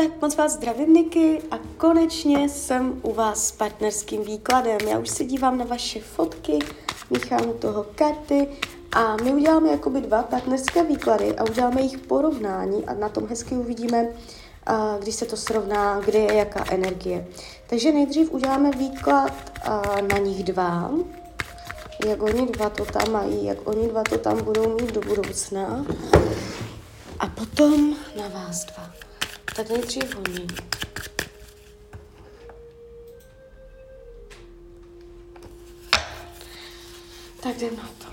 Tak moc vás zdravím, Niky, a konečně jsem u vás s partnerským výkladem. Já už se dívám na vaše fotky, míchám u toho karty a my uděláme jakoby dva partnerské výklady a uděláme jejich porovnání a na tom hezky uvidíme, když se to srovná, kde je jaká energie. Takže nejdřív uděláme výklad na nich dva, jak oni dva to tam mají, jak oni dva to tam budou mít do budoucna. A potom na vás dva. Tak nejdřív oni. Tak jdem na to.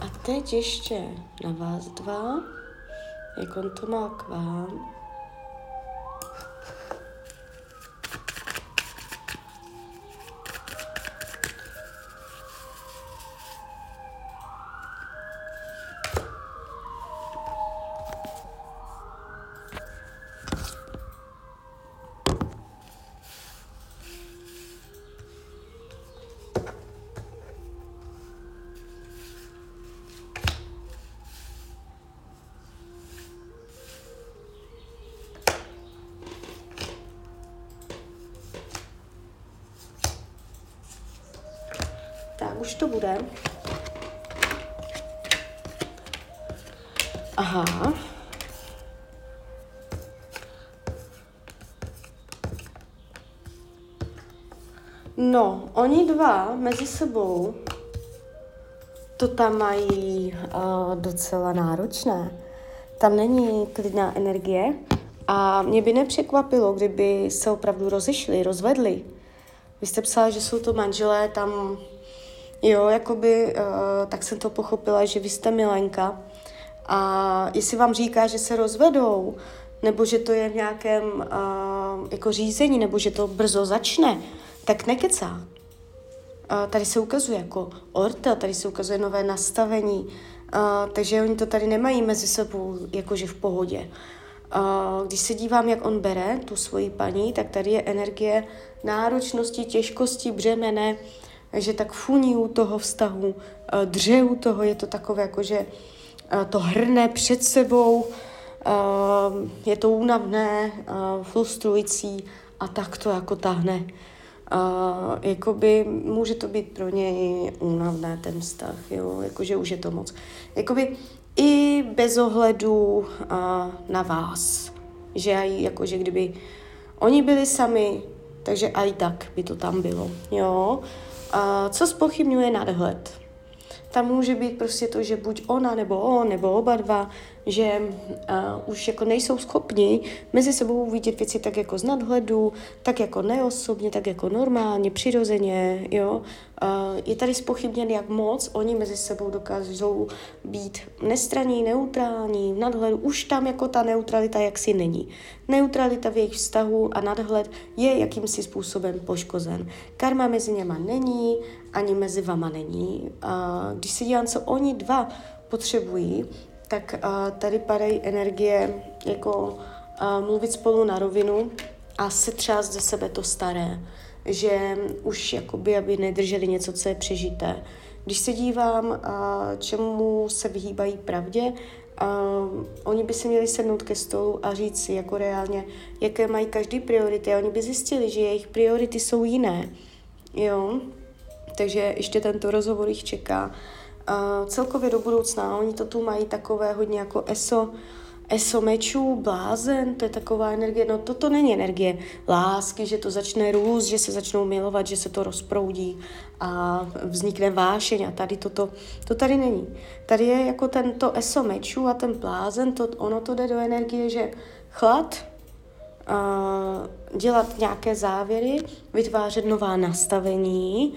A teď ještě na vás dva jak on to má k vám. To bude. Aha. No, oni dva mezi sebou to tam mají uh, docela náročné. Tam není klidná energie a mě by nepřekvapilo, kdyby se opravdu rozešli, rozvedli. Vy jste psala, že jsou to manželé, tam Jo, jakoby, uh, tak jsem to pochopila, že vy jste milenka a jestli vám říká, že se rozvedou, nebo že to je v nějakém uh, jako řízení, nebo že to brzo začne, tak nekecá. Uh, tady se ukazuje jako orta, tady se ukazuje nové nastavení, uh, takže oni to tady nemají mezi sebou jakože v pohodě. Uh, když se dívám, jak on bere tu svoji paní, tak tady je energie náročnosti, těžkosti, břemene, uh, že tak funí u toho vztahu, eh, dře u toho, je to takové jako, že eh, to hrne před sebou, eh, je to únavné, frustrující a tak to jako tahne. jakoby může to být pro něj únavné ten vztah, jo, jakože už je to moc. Jakoby i bez ohledu na vás, že jakože kdyby oni byli sami, takže i tak by to tam bylo, jo. Co spochybňuje nadhled? Tam může být prostě to, že buď ona nebo on, nebo oba dva, že uh, už jako nejsou schopni mezi sebou vidět věci tak jako z nadhledu, tak jako neosobně, tak jako normálně, přirozeně, jo. Uh, je tady spochybněn, jak moc oni mezi sebou dokážou být nestraní, neutrální, v nadhledu. Už tam jako ta neutralita jaksi není. Neutralita v jejich vztahu a nadhled je jakýmsi způsobem poškozen. Karma mezi něma není, ani mezi vama není. Uh, když se dívám, co oni dva potřebují, tak uh, tady padají energie jako uh, mluvit spolu na rovinu a setřást ze sebe to staré, že už jakoby, aby nedrželi něco, co je přežité. Když se dívám, uh, čemu se vyhýbají pravdě, uh, oni by si měli sednout ke stolu a říct si jako reálně, jaké mají každý priority a oni by zjistili, že jejich priority jsou jiné. Jo? Takže ještě tento rozhovor jich čeká. Uh, celkově do budoucna, oni to tu mají takové hodně jako eso, eso mečů, blázen, to je taková energie, no toto není energie lásky, že to začne růst, že se začnou milovat, že se to rozproudí a vznikne vášeň a tady toto, to tady není. Tady je jako tento eso mečů a ten blázen, to, ono to jde do energie, že chlad, dělat nějaké závěry, vytvářet nová nastavení,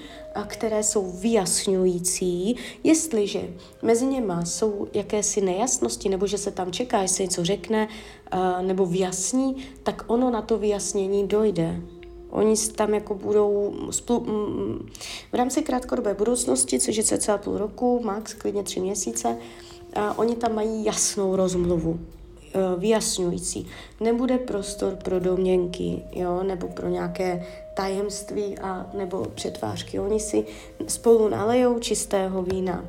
které jsou vyjasňující, jestliže mezi něma jsou jakési nejasnosti, nebo že se tam čeká, jestli něco řekne, nebo vyjasní, tak ono na to vyjasnění dojde. Oni tam jako budou splu, v rámci krátkodobé budoucnosti, což je cca půl roku, max klidně tři měsíce, a oni tam mají jasnou rozmluvu vyjasňující. Nebude prostor pro domněnky, jo, nebo pro nějaké tajemství a nebo přetvářky. Oni si spolu nalejou čistého vína.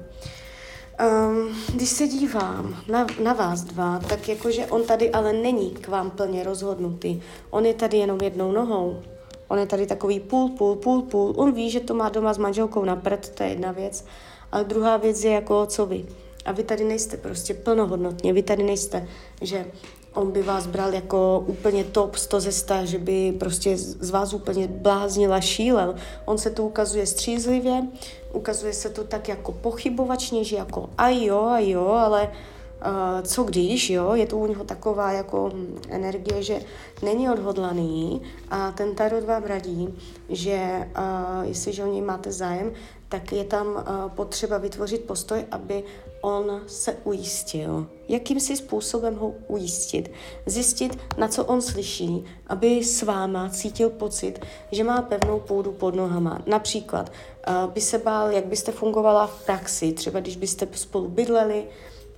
Um, když se dívám na, na vás dva, tak jakože on tady ale není k vám plně rozhodnutý. On je tady jenom jednou nohou. On je tady takový půl, půl, půl, půl. On ví, že to má doma s manželkou na prd, to je jedna věc. Ale druhá věc je jako co vy. A vy tady nejste prostě plnohodnotně, vy tady nejste, že on by vás bral jako úplně top 100 ze 100, že by prostě z vás úplně bláznila, šílel. On se tu ukazuje střízlivě, ukazuje se tu tak jako pochybovačně, že jako a jo, a jo, ale uh, co když, jo, je to u něho taková jako energie, že není odhodlaný. A ten tarot vám radí, že uh, jestliže o něj máte zájem, tak je tam uh, potřeba vytvořit postoj, aby on se ujistil. Jakým si způsobem ho ujistit? Zjistit, na co on slyší, aby s váma cítil pocit, že má pevnou půdu pod nohama. Například uh, by se bál, jak byste fungovala v praxi, třeba když byste spolu bydleli,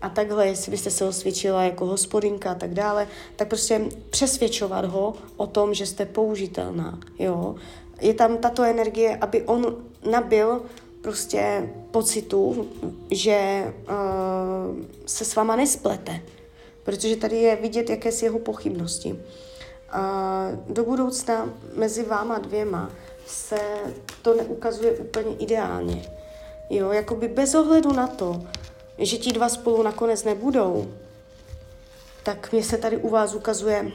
a takhle, jestli byste se osvědčila jako hospodinka a tak dále, tak prostě přesvědčovat ho o tom, že jste použitelná, jo. Je tam tato energie, aby on nabil prostě pocitu, že uh, se s váma nesplete, protože tady je vidět jakési jeho pochybnosti. Uh, do budoucna mezi váma dvěma se to neukazuje úplně ideálně. Jo, jakoby bez ohledu na to, že ti dva spolu nakonec nebudou, tak mě se tady u vás ukazuje,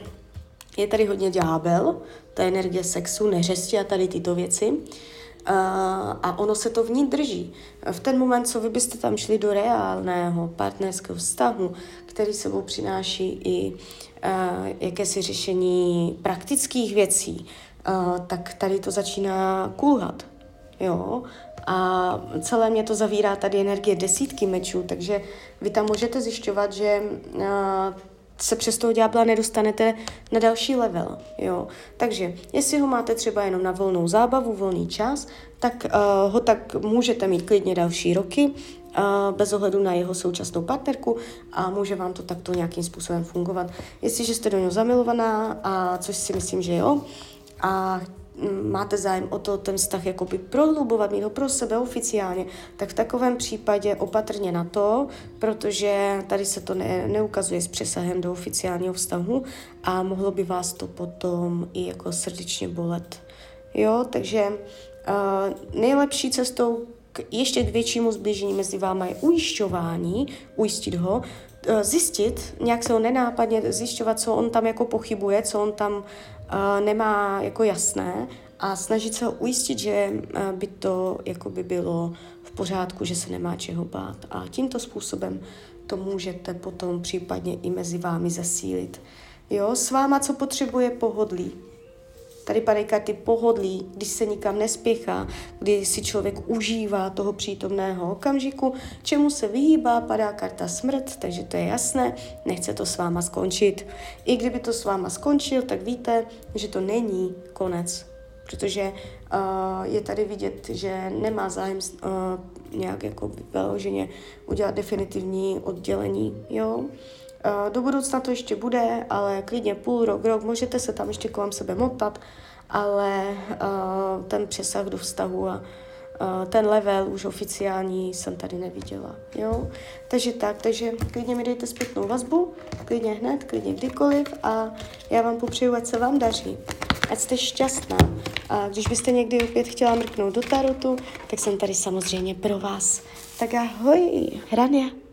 je tady hodně ďábel, ta energie sexu, neřesti a tady tyto věci. Uh, a ono se to v ní drží. V ten moment, co vy byste tam šli do reálného partnerského vztahu, který sebou přináší i uh, jakési řešení praktických věcí, uh, tak tady to začíná kulhat. Jo? A celé mě to zavírá tady energie desítky mečů, takže vy tam můžete zjišťovat, že se přes toho ďábla nedostanete na další level. Jo? Takže jestli ho máte třeba jenom na volnou zábavu, volný čas, tak uh, ho tak můžete mít klidně další roky, uh, bez ohledu na jeho současnou partnerku a může vám to takto nějakým způsobem fungovat. Jestliže jste do něho zamilovaná, a což si myslím, že jo, a máte zájem o to ten vztah jakoby prohlubovat, mít ho pro sebe oficiálně, tak v takovém případě opatrně na to, protože tady se to ne, neukazuje s přesahem do oficiálního vztahu a mohlo by vás to potom i jako srdečně bolet. Jo, takže uh, nejlepší cestou k ještě většímu zblížení mezi váma je ujišťování, ujistit ho, uh, zjistit, nějak se ho nenápadně zjišťovat, co on tam jako pochybuje, co on tam nemá jako jasné a snažit se ho ujistit, že uh, by to jako by bylo v pořádku, že se nemá čeho bát. A tímto způsobem to můžete potom případně i mezi vámi zasílit. Jo, s váma, co potřebuje pohodlí. Tady padají karty pohodlí, když se nikam nespěchá, kdy si člověk užívá toho přítomného okamžiku, čemu se vyhýbá, padá karta smrt, takže to je jasné, nechce to s váma skončit. I kdyby to s váma skončil, tak víte, že to není konec, protože uh, je tady vidět, že nemá zájem uh, nějak jako vyloženě udělat definitivní oddělení, jo. Uh, do budoucna to ještě bude, ale klidně půl rok, rok, můžete se tam ještě kolem sebe motat, ale uh, ten přesah do vztahu a uh, ten level už oficiální jsem tady neviděla, jo. Takže tak, takže klidně mi dejte zpětnou vazbu, klidně hned, klidně kdykoliv a já vám popřeju, ať se vám daří, ať jste šťastná. A když byste někdy opět chtěla mrknout do tarotu, tak jsem tady samozřejmě pro vás. Tak ahoj, Hrania.